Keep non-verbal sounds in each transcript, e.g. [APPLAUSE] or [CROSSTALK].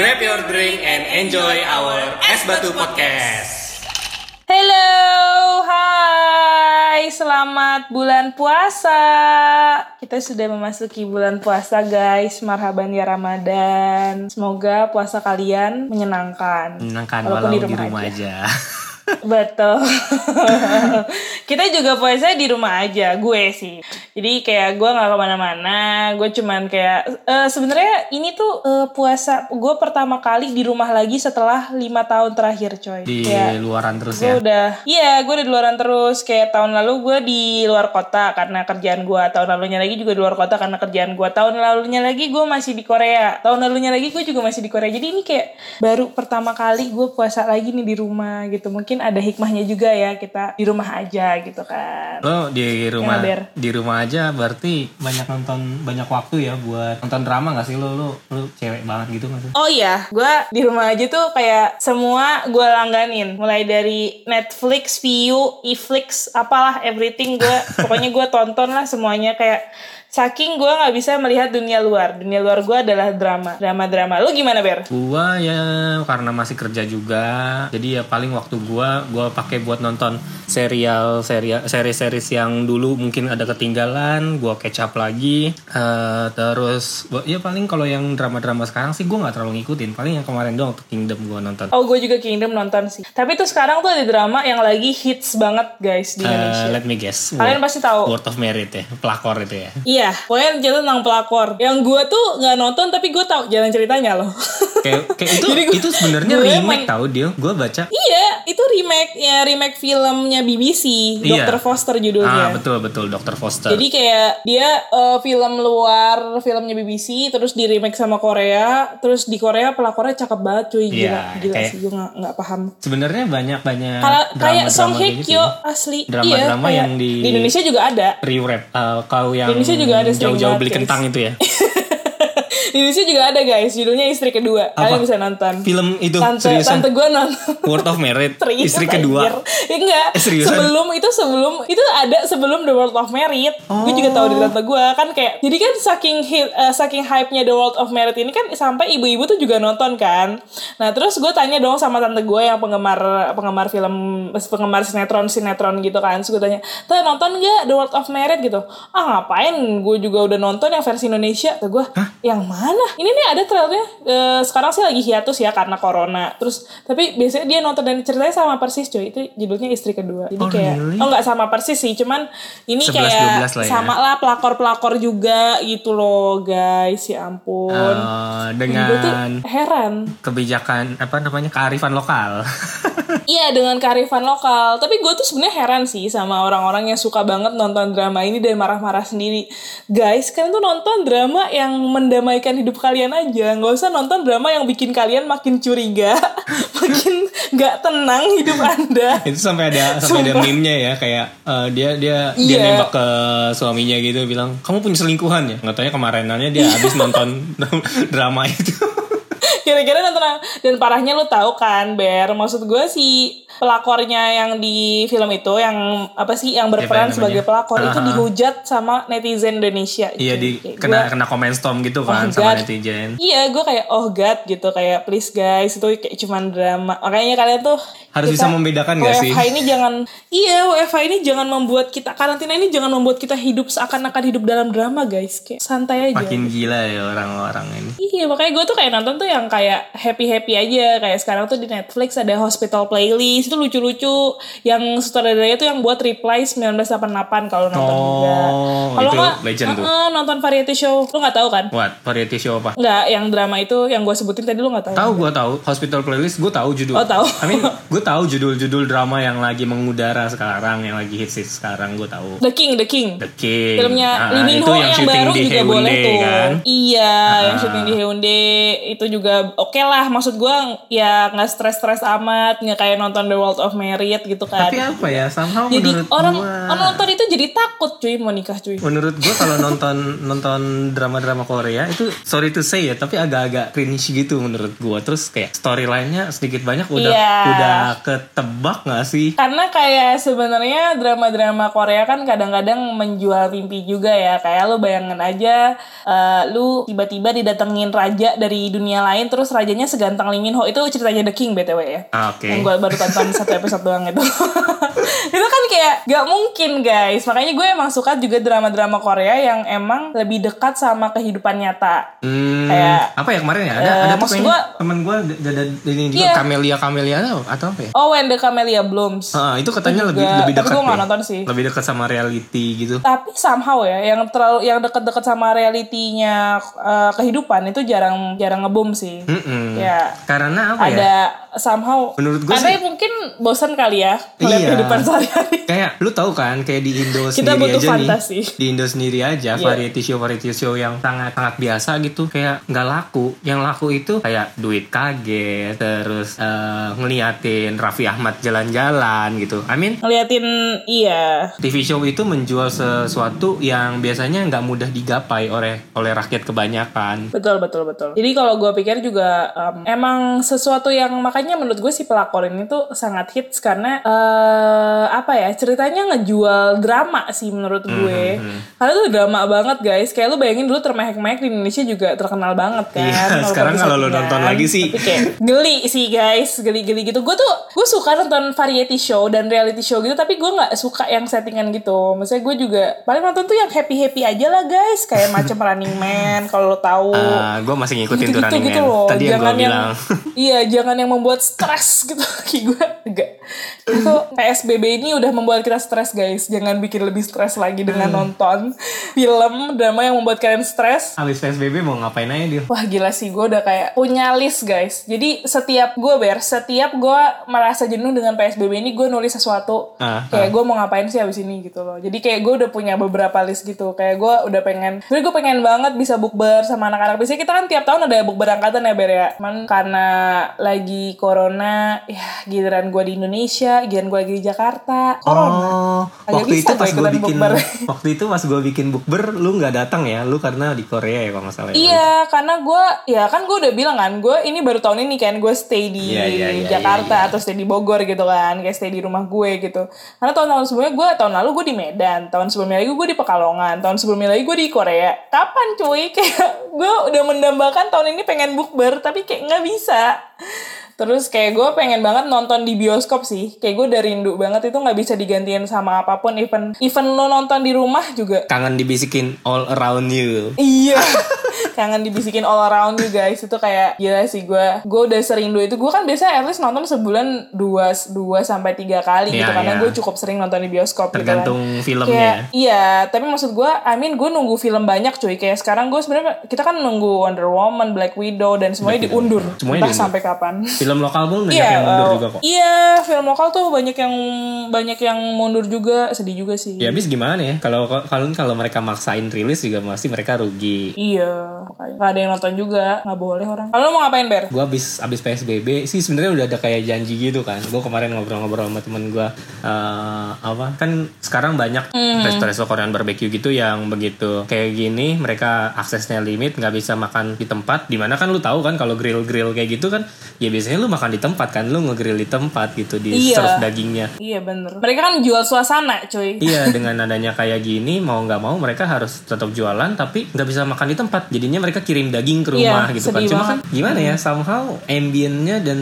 Grab your drink and enjoy our Es Batu Podcast. Hello, hai, selamat bulan puasa. Kita sudah memasuki bulan puasa guys, marhaban ya Ramadan. Semoga puasa kalian menyenangkan. Menyenangkan Walaupun walau di di rumah rumah, aja. aja. Betul. [LAUGHS] kita juga puasa di rumah aja, gue sih. Jadi kayak gue nggak ke mana-mana, gue cuman kayak eh, sebenarnya ini tuh eh, puasa gue pertama kali di rumah lagi setelah lima tahun terakhir, coy. Di Kayak, luaran terus gue ya. udah iya gue udah di luaran terus kayak tahun lalu gue di luar kota karena kerjaan gue tahun lalunya lagi juga di luar kota karena kerjaan gue tahun lalunya lagi gue masih di Korea tahun lalunya lagi gue juga masih di Korea jadi ini kayak baru pertama kali gue puasa lagi nih di rumah gitu mungkin ada hikmahnya juga ya kita di rumah aja gitu kan Lo di rumah Ya, di rumah aja berarti banyak nonton banyak waktu ya buat nonton drama gak sih lo lo lo cewek banget gitu gak sih? Oh iya, gue di rumah aja tuh kayak semua gue langganin. Mulai dari Netflix, Viu, Iflix, apalah everything gue. pokoknya gue tonton lah semuanya kayak saking gue nggak bisa melihat dunia luar. Dunia luar gue adalah drama, drama-drama. Lu gimana Ber? Gua ya karena masih kerja juga, jadi ya paling waktu gua gua pakai buat nonton serial serial seri-series yang dulu mungkin ada ketinggalan, gua catch up lagi. Eh, terus gua- ya paling kalau yang drama-drama sekarang sih gua nggak terlalu ngikutin. Paling yang kemarin doang tuh Kingdom gua nonton. Oh gue juga Kingdom nonton sih. Tapi tuh sekarang tuh ada drama yang lagi hits banget guys di Eh, Indonesia. let me guess. Kalian Word, pasti tahu. Word of Merit ya, pelakor itu ya. Iya, pokoknya cerita tentang pelakor. Yang gue tuh nggak nonton tapi gue tahu jalan ceritanya loh. Kayak, kayak [LAUGHS] itu Jadi gua- itu sebenarnya gue remake tahu dia. Gua baca. Iya, itu remake ya remake filmnya BBC, Iya. Dr. Foster judulnya. Ah betul betul Dr. Foster. Jadi kayak dia eh, film luar filmnya BBC terus di remake sama Korea, terus di Korea pelakornya cakep banget cuy gila, Iya, gila kayak- sih gue nggak paham. Sebenarnya banyak banyak Kalau kayak Song Hye gitu Kyo ya. asli Drama-drama iya, yang di- di Indonesia juga ada. Rewrap uh, kau yang Indonesia juga ada sering jauh-jauh beli kentang itu ya. [LAUGHS] Di Indonesia juga ada guys, judulnya Istri Kedua. Kalian bisa nonton. Film itu Tante seriusan. tante gue nonton. Word of Merit [LAUGHS] Serius, istri kedua. Ya, enggak. Eh, seriusan? sebelum itu sebelum itu ada sebelum The World of Merit. Gue juga tahu dari tante gue kan kayak jadi kan saking hit, eh, saking hype-nya The World of Merit ini kan sampai ibu-ibu tuh juga nonton kan. Nah, terus gue tanya dong sama tante gue yang penggemar penggemar film penggemar sinetron sinetron gitu kan. Terus gue tanya, "Tante nonton gak The World of Merit gitu?" Ah, ngapain? Gue juga udah nonton yang versi Indonesia. Kata gue, "Yang mana? Ini nih ada trailernya. Eh, sekarang sih lagi hiatus ya karena corona." Terus tapi biasanya dia nonton dan ceritanya sama persis cuy. Itu judulnya Istri Kedua. Jadi Oh, kayak really? oh nggak sama persis sih, cuman ini 11-12 kayak lah ya. sama lah pelakor-pelakor juga gitu loh, guys. Ya ampun. Uh, gue tuh dengan heran. kebijakan apa namanya kearifan lokal. [LAUGHS] Iya dengan kearifan lokal. Tapi gue tuh sebenarnya heran sih sama orang-orang yang suka banget nonton drama ini dan marah-marah sendiri. Guys, kalian tuh nonton drama yang mendamaikan hidup kalian aja. Nggak usah nonton drama yang bikin kalian makin curiga, [LAUGHS] makin nggak tenang hidup anda. itu sampai ada sampai ada meme-nya ya kayak uh, dia dia dia Iya. nembak ke suaminya gitu bilang kamu punya selingkuhan ya nggak taunya kemarinannya dia habis nonton [LAUGHS] drama itu Kira-kira nonton dan parahnya lu tahu kan, Ber. Maksud gue si pelakornya yang di film itu yang apa sih yang berperan namanya? sebagai pelakor itu Aha. dihujat sama netizen Indonesia. iya gitu. di Kayak kena gua- kena comment storm gitu kan Oh, sama God. netizen Iya, gue kayak oh god gitu kayak please guys itu kayak cuman drama. Makanya kalian tuh Harus bisa membedakan nggak sih? WFH ini jangan iya WFH ini jangan membuat kita karantina ini jangan membuat kita hidup seakan-akan hidup dalam drama guys kayak santai aja. makin gila ya orang-orang ini Iya makanya gue tuh kayak nonton tuh yang kayak happy happy aja kayak sekarang tuh di Netflix ada Hospital Playlist itu lucu-lucu yang sutradaranya tuh yang buat Reply 1988 kalau nonton Oh, juga. Kalau nggak legend tuh. uh-uh, nonton variety show lu nggak tahu kan? What? Variety show apa? Nggak, yang drama itu yang gue sebutin tadi lu nggak tahu. Tahu gue tahu Hospital Playlist gue tahu judul. Oh, tahu. I mean [LAUGHS] gue tahu judul-judul drama yang lagi mengudara sekarang, yang lagi hits hits sekarang gue tahu. The King, The King. The King. Filmnya Ah, Lee Min Ho yang yang, baru di juga Haeundae, boleh tuh. kan? Iya, yang Ah. syuting di Haeundae itu juga oke lah. Maksud gue ya nggak stres-stres amat, nggak kayak nonton The World of Merit gitu kan. Tapi apa ya? Somehow jadi menurut orang gua orang nonton itu jadi takut cuy mau nikah cuy. Menurut gue kalau [LAUGHS] nonton nonton drama-drama Korea itu sorry to say ya tapi agak-agak cringe gitu menurut gue terus kayak storyline-nya sedikit banyak udah Iya. udah ketebak nggak sih? Karena kayak sebenarnya drama-drama Korea kan kadang-kadang menjual mimpi juga ya. Kayak lu bayangin aja eh, lu tiba-tiba didatengin raja dari dunia lain terus rajanya seganteng Lee Min Ho. Itu ceritanya The King BTW ya. Ah, Oke. Yang gue baru tonton satu episode doang itu. [LAUGHS] itu kan kayak gak mungkin guys. Makanya gue emang suka juga drama-drama Korea yang emang lebih dekat sama kehidupan nyata. Hmm, Kayak, apa ya kemarin ya? Ada eh, ada tuh maksud gua- temen gue ada ini juga Iya. Camelia Camelia atau, apa ya? Oh, When the Camellia Blooms. Ah, itu katanya lebih lebih tapi dekat. gua nggak ya. nonton sih. Lebih dekat sama reality gitu. Tapi somehow ya, yang terlalu yang deket-deket sama realitinya eh, kehidupan itu jarang jarang ngebom sih. Mm-mm. Ya. Karena apa ya? Ada somehow. Menurut gua Karena mungkin bosan kali ya melihat Iya. kehidupan sehari-hari. Kayak lu tahu kan kayak di Indo Kita sendiri butuh aja fantasi. nih. Di Indo sendiri aja Iya. variety show variety show yang sangat sangat biasa gitu kayak nggak laku. Yang laku itu kayak duit kaget terus eh, ngeliatin Raffi Ahmad jalan-jalan gitu. I mean Ngeliatin iya. TV show itu menjual sesuatu yang biasanya nggak mudah digapai oleh oleh rakyat kebanyakan. Betul betul betul. Jadi kalau gue pikir juga em, emang sesuatu yang makanya menurut gue si pelakor ini tuh sangat hits karena eh apa ya ceritanya ngejual drama sih menurut gue. Karena tuh drama banget guys. Kayak lu bayangin dulu termehek-mehek di Indonesia juga terkenal banget kan. Iya, sekarang kalau lu nonton lagi sih. Tapi kayak geli sih guys, geli-geli gitu. Gue tuh gue suka nonton variety show dan reality show gitu, tapi gue nggak suka yang settingan gitu. Maksudnya gue juga paling nonton tuh yang happy happy aja lah guys, kayak [LAUGHS] macam Running Man kalau lo tahu. gue masih ngikutin tuh gitu Running gitu Man. loh. Tadi yang gue jangan yang, bilang. [LAUGHS] iya, jangan yang membuat stres gitu. [LAUGHS] Kayak gue enggak. Itu PSBB ini udah membuat kita stres guys. Jangan bikin lebih stres lagi dengan Hmm. nonton film drama yang membuat kalian stres. Habis PSBB mau ngapain aja dia? Wah gila sih gue udah kayak punya list guys. Jadi setiap gue ber, setiap gue merasa jenuh dengan PSBB ini gue nulis sesuatu. Ah, kayak gue mau ngapain sih abis ini gitu loh. Jadi kayak gue udah punya beberapa list gitu. Kayak gue udah pengen. Jadi gue pengen banget bisa bukber sama anak-anak. Biasanya kita kan tiap tahun ada bukber angkatan ya ber ya. Cuman karena lagi corona, ya giliran gue di Indonesia, giliran gue lagi di Jakarta. Corona. Oh, Agak waktu itu pas gue bikin bukber. [LAUGHS] waktu itu pas gue bikin bukber lu nggak datang ya lu karena di Korea ya kalau nggak salah ya? Iya, karena gue, ya kan gue udah bilang kan, gue ini baru tahun ini kan, gue stay di Iya, iya, iya, Jakarta iya, iya. atau stay di Bogor gitu kan, kayak stay di rumah gue gitu. Karena tahun-tahun sebelumnya gue, tahun lalu gue di Medan, tahun sebelumnya lagi gue di Pekalongan, tahun sebelumnya lagi gue di Korea. Kapan cuy? [LAUGHS] Kayak gue udah mendambakan tahun ini pengen bukber, tapi kayak nggak bisa. Terus kayak gue pengen banget nonton di bioskop sih. Kayak gue udah rindu banget itu nggak bisa digantiin sama apa pun. Even even lo nonton di rumah juga kangen dibisikin all around you Iya. [LAUGHS] Kangen dibisikin all around you guys. Itu kayak gila sih gue. Gue udah serindu itu. Gue kan biasanya at least nonton sebulan dua, dua sampai tiga kali gitu. Iya, Karena iya. gue cukup sering nonton di bioskop tergantung gitu kan. Kayak, filmnya iya, tapi maksud gue, I mean gue nunggu film banyak cuy. Kayak sekarang gue sebenarnya kita kan nunggu Wonder Woman, Black Widow dan semuanya diundur. Semuanya Entah diundur. sampai kapan. film lokal pun banyak Iya, yang mundur uh, juga kok iya, film lokal tuh banyak yang banyak yang mundur juga, sedih juga sih. ya habis gimana ya kalau kalau kalau mereka maksain rilis juga pasti mereka rugi Iya, makanya nggak ada yang nonton juga, nggak boleh orang. Kalau lo mau ngapain ber? gue abis abis psbb sih sebenarnya udah ada kayak janji gitu kan gue kemarin ngobrol-ngobrol sama temen gue eh, apa kan sekarang banyak Hmm. resto-resto Korean barbecue gitu yang begitu kayak gini mereka aksesnya limit nggak bisa makan di tempat di mana kan lu tahu kan kalau grill grill kayak gitu kan ya biasanya lu makan di tempat kan lu ngegrill di tempat gitu di Iya. serve dagingnya Iya bener. Mereka kan jual suasana, cuy. Iya dengan adanya kayak gini mau nggak mau mereka harus tetap jualan tapi nggak bisa makan di tempat jadinya mereka kirim daging ke rumah Iya, gitu kan cuma banget. kan gimana ya somehow ambience-nya dan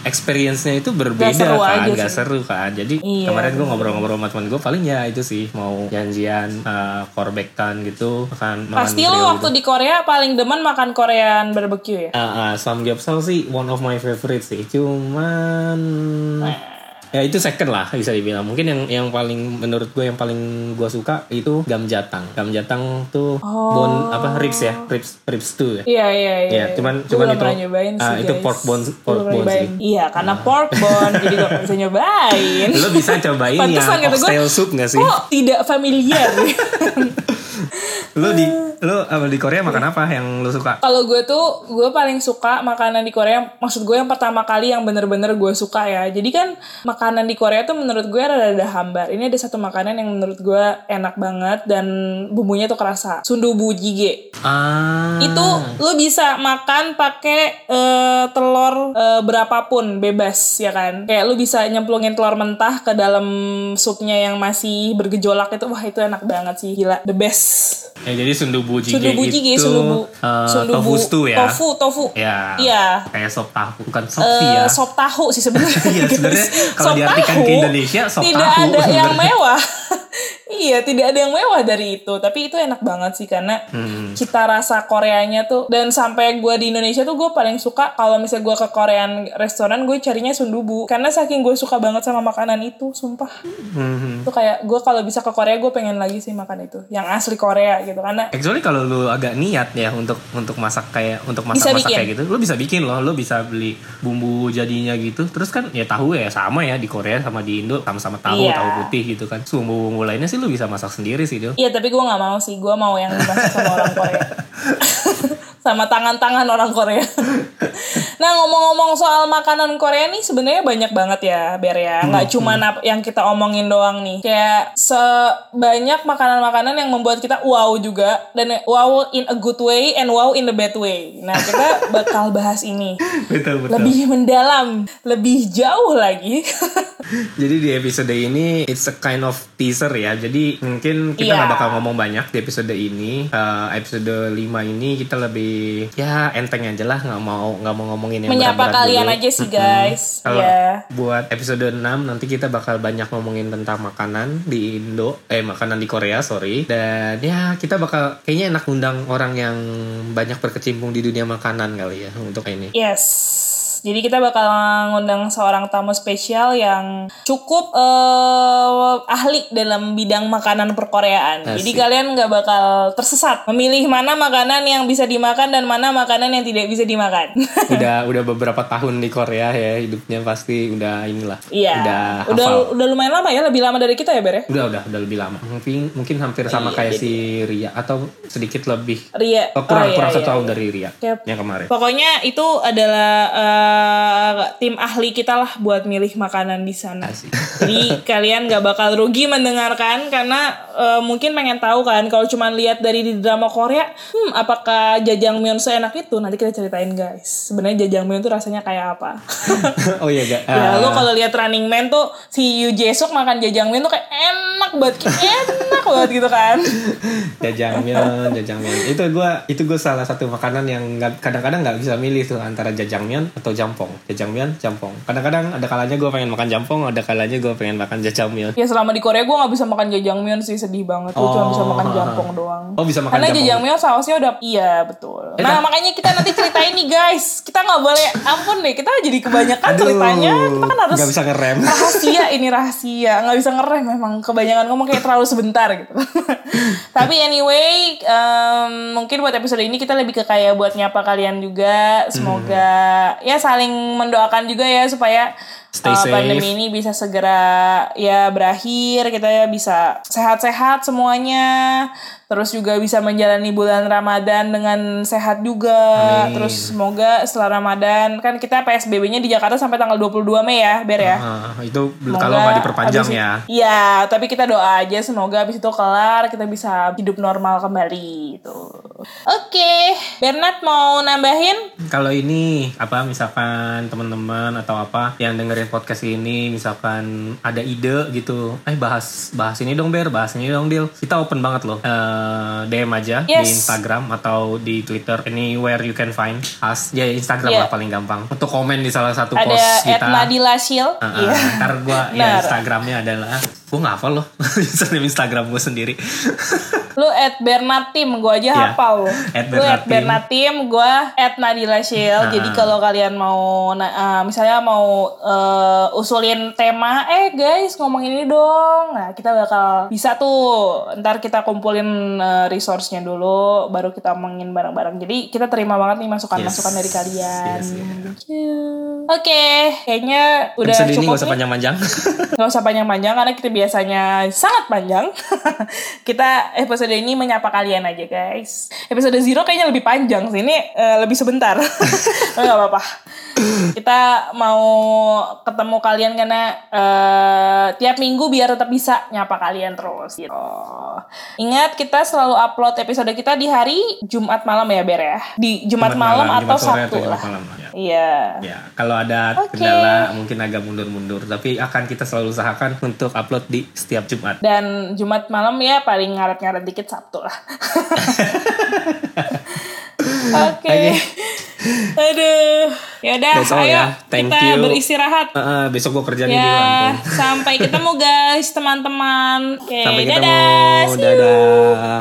experience-nya itu berbeda Nggak seru kan aja nggak sih. seru kan jadi Iya, kemarin gue ngobrol-ngobrol sama teman gue paling ya itu sih mau janjian uh, korbekan gitu makan Pasti lo waktu gitu. di Korea paling demen makan Korean barbecue ya? Ah, ah, samgyeopsal sih one of my favorite sih cuman ya itu second lah bisa dibilang mungkin yang yang paling menurut gue yang paling gue suka itu gamjatang gamjatang tuh bone apa ribs ya ribs ribs tuh ya Iya iya iya. Iya, cuman- Gua cuman itu- ah, itu guys. pork bone- pork bone sih. Iya, karena pork bone jadi gak bisa [LAUGHS] nyobain. lo bisa cobain yang gue, oxtail soup gak sih Kok tidak familiar? [LAUGHS] lo di Lu apa di Korea makan apa yang lu suka? Kalau gue tuh, gue paling suka makanan di Korea. Maksud gue yang pertama kali yang bener-bener gue suka ya. Jadi kan makanan di Korea tuh menurut gue rada hambar. Ini ada satu makanan yang menurut gue enak banget dan bumbunya tuh kerasa. Sundubu jjigae. Ah. Itu lu bisa makan pakai eh, telur eh, berapapun bebas ya kan. Kayak lu bisa nyemplungin telur mentah ke dalam supnya yang masih bergejolak itu. Wah itu enak banget sih. Gila. The best. Ya, jadi sundubu jjigae Sundubu itu jjigae, sundubu, eh, sundubu tofu stew ya. Tofu, tofu. Ya. Iya. Kayak sop tahu, bukan sop Eh, sih ya. sop tahu sih sebenarnya. [LAUGHS] Iya, sebenarnya [LAUGHS] kalau diartikan ke Indonesia, sop tidak tahu ada yang mewah. [LAUGHS] iya, tidak ada yang mewah dari itu. Tapi itu enak banget sih karena Hmm. cita rasa Koreanya tuh dan sampai gue di Indonesia tuh gue paling suka kalau misalnya gue ke Korean restoran gue carinya sundubu karena saking gue suka banget sama makanan itu, sumpah. Hmm. Itu kayak gue kalau bisa ke Korea gue pengen lagi sih makan itu, yang asli Korea gitu karena Actually kalau lu agak niat ya untuk untuk masak kayak untuk masak-masak bikin. kayak gitu, lu bisa bikin loh, lu bisa beli bumbu jadinya gitu. Terus kan ya tahu ya sama ya di Korea sama di Indo sama-sama tahu, Iya. tahu putih gitu kan. Bumbu-bumbu lainnya sih lu bisa masak sendiri sih, Do. Iya tapi gue nggak mau sih, gue mau yang dimasak sama orang Korea. [LAUGHS] [LAUGHS] sama tangan-tangan orang Korea. [LAUGHS] nah ngomong-ngomong soal makanan Korea nih sebenarnya banyak banget ya Ber ya. Nggak cuma nap- yang kita omongin doang nih. Kayak sebanyak makanan-makanan yang membuat kita wow juga. Dan wow in a good way and wow in a bad way. Nah kita [LAUGHS] bakal bahas ini. betul betul. Lebih mendalam, lebih jauh lagi. [LAUGHS] Jadi di episode ini it's a kind of teaser ya. Jadi mungkin kita Iya. nggak bakal ngomong banyak di episode ini. Eh, episode 5 ini kita lebih ya enteng aja lah, nggak mau nggak mau ngomongin yang Menyapa kalian dulu. aja sih guys. Kalau Ya. buat episode 6 nanti kita bakal banyak ngomongin tentang makanan di Indo, eh makanan di Korea, sorry. Dan ya kita bakal kayaknya enak undang orang yang banyak berkecimpung di dunia makanan kali ya untuk ini. Yes. Jadi kita bakal ngundang seorang tamu spesial yang cukup eh, ahli dalam bidang makanan perkoreaan. Jadi Asik. kalian nggak bakal tersesat memilih mana makanan yang bisa dimakan dan mana makanan yang tidak bisa dimakan. [LAUGHS] udah udah beberapa tahun di Korea ya hidupnya pasti udah inilah. Iya. Udah Udah hafal. udah lumayan lama ya, lebih lama dari kita ya, Ber ya? Udah udah udah lebih lama. Mungkin mungkin hampir sama Iya, kayak si Ria atau sedikit lebih Ria. oh, kurang Oh, iya, kurang iya, satu tahun iya. dari Ria Yap. yang kemarin. Pokoknya itu adalah eh, tim ahli kita lah buat milih makanan di sana. Asik. Jadi kalian gak bakal rugi mendengarkan karena eh, mungkin pengen tahu kan kalau cuma lihat dari di drama Korea, hmm apakah jajangmyeon seenak itu? Nanti kita ceritain guys. Sebenarnya jajangmyeon tuh rasanya kayak apa? [LAUGHS] oh iya gak? ya lo kalau lihat Running Man tuh si Yu Jesuk makan jajangmyeon tuh kayak enak banget, kayak enak banget gitu kan. [LAUGHS] jajangmyeon, jajangmyeon. Itu gua itu gua salah satu makanan yang nggak- kadang-kadang nggak bisa milih tuh antara jajangmyeon atau jampong. Jajangmyeon, jampong. Kadang-kadang ada kalanya gua pengen makan jampong, ada kalanya gua pengen makan jajangmyeon. Ya selama di Korea gue gak bisa makan jajangmyeon sih sedih banget. Gue cuma bisa makan Oh. jampong doang. Oh, bisa makan Karena jampong. jajangmyeon sausnya udah iya betul. Eh, nah makanya kita nanti ceritain nih guys. Kita nggak boleh ampun deh. Kita jadi kebanyakan Aduh, ceritanya. Kita kan harus nggak bisa ngerem. rahasia ini rahasia. Nggak bisa ngerem memang kebanyakan ngomong kayak terlalu sebentar gitu. [LAUGHS] Tapi anyway em, mungkin buat episode ini kita lebih ke kayak buat nyapa kalian juga. Semoga ya saling mendoakan juga ya supaya Stay uh, safe. pandemi ini bisa segera ya berakhir kita ya bisa sehat-sehat semuanya terus juga bisa menjalani bulan Ramadan dengan sehat juga Amin. terus semoga setelah Ramadan kan kita PSBB-nya di Jakarta sampai tanggal 22 Mei ya Ber ya Ah, itu Semoga kalau nggak diperpanjang abis- ya. Iya, tapi kita doa aja semoga abis itu kelar kita bisa hidup normal kembali gitu. Oke, Bernard mau nambahin? Kalau ini apa misalkan teman-teman atau apa yang dengerin podcast ini misalkan ada ide gitu, eh bahas bahas ini dong Ber, bahas ini dong Dil. Kita open banget loh. Eh, DM aja di Yes. Instagram atau di Twitter anywhere you can find us. Ya Instagram Yeah. lah paling gampang. Untuk komen di salah satu Ada post kita. Nadila Shil. Uh, uh, Iya. Ntar gue ya. Instagramnya adalah gue nggak hafal loh [LAUGHS] username Instagram gue sendiri. [LAUGHS] Lu at Bernard Tim, gue aja Iya. hafal lu. At Lu at Bernard Tim. Natim, gue at Nadila Shil. Jadi kalau kalian mau, uh, misalnya mau uh, usulin tema, eh guys ngomongin ini dong. Nah kita bakal bisa tuh. Ntar kita kumpulin uh, resource-nya dulu, baru kita omongin bareng-bareng. Jadi kita terima banget nih masukan-masukan Yes. dari kalian. Yes, you. Oke, kayaknya udah Episode ini cukup gak usah panjang-panjang. Nggak usah panjang-panjang karena kita biasanya sangat panjang. [LAUGHS] kita episode ini menyapa kalian aja guys. Episode zero kayaknya lebih panjang sih. Ini eh, lebih sebentar. Tapi [LAUGHS] nggak apa-apa. Kita mau ketemu kalian karena eh, tiap minggu biar tetap bisa nyapa kalian terus. Gitu. Ingat kita selalu upload episode kita di hari Jumat malam ya Ber ya. Di Jumat, malam, atau Jumat sore Sabtu atau lah. Jumat malam. Ya. Iya. Ya, kalau ada Oke. kendala mungkin agak mundur-mundur, tapi akan kita selalu usahakan untuk upload di setiap Jumat. Dan Jumat malam ya paling ngaret-ngaret dikit Sabtu lah. [LAUGHS] Oke. Oke. Aduh. Yaudah, That's all ayo ya. Thank kita you. beristirahat. Eh, eh, besok gue kerja nih di Ya, Lampung. sampai ketemu guys, teman-teman. Oke, Sampai dadah. ketemu. Dadah.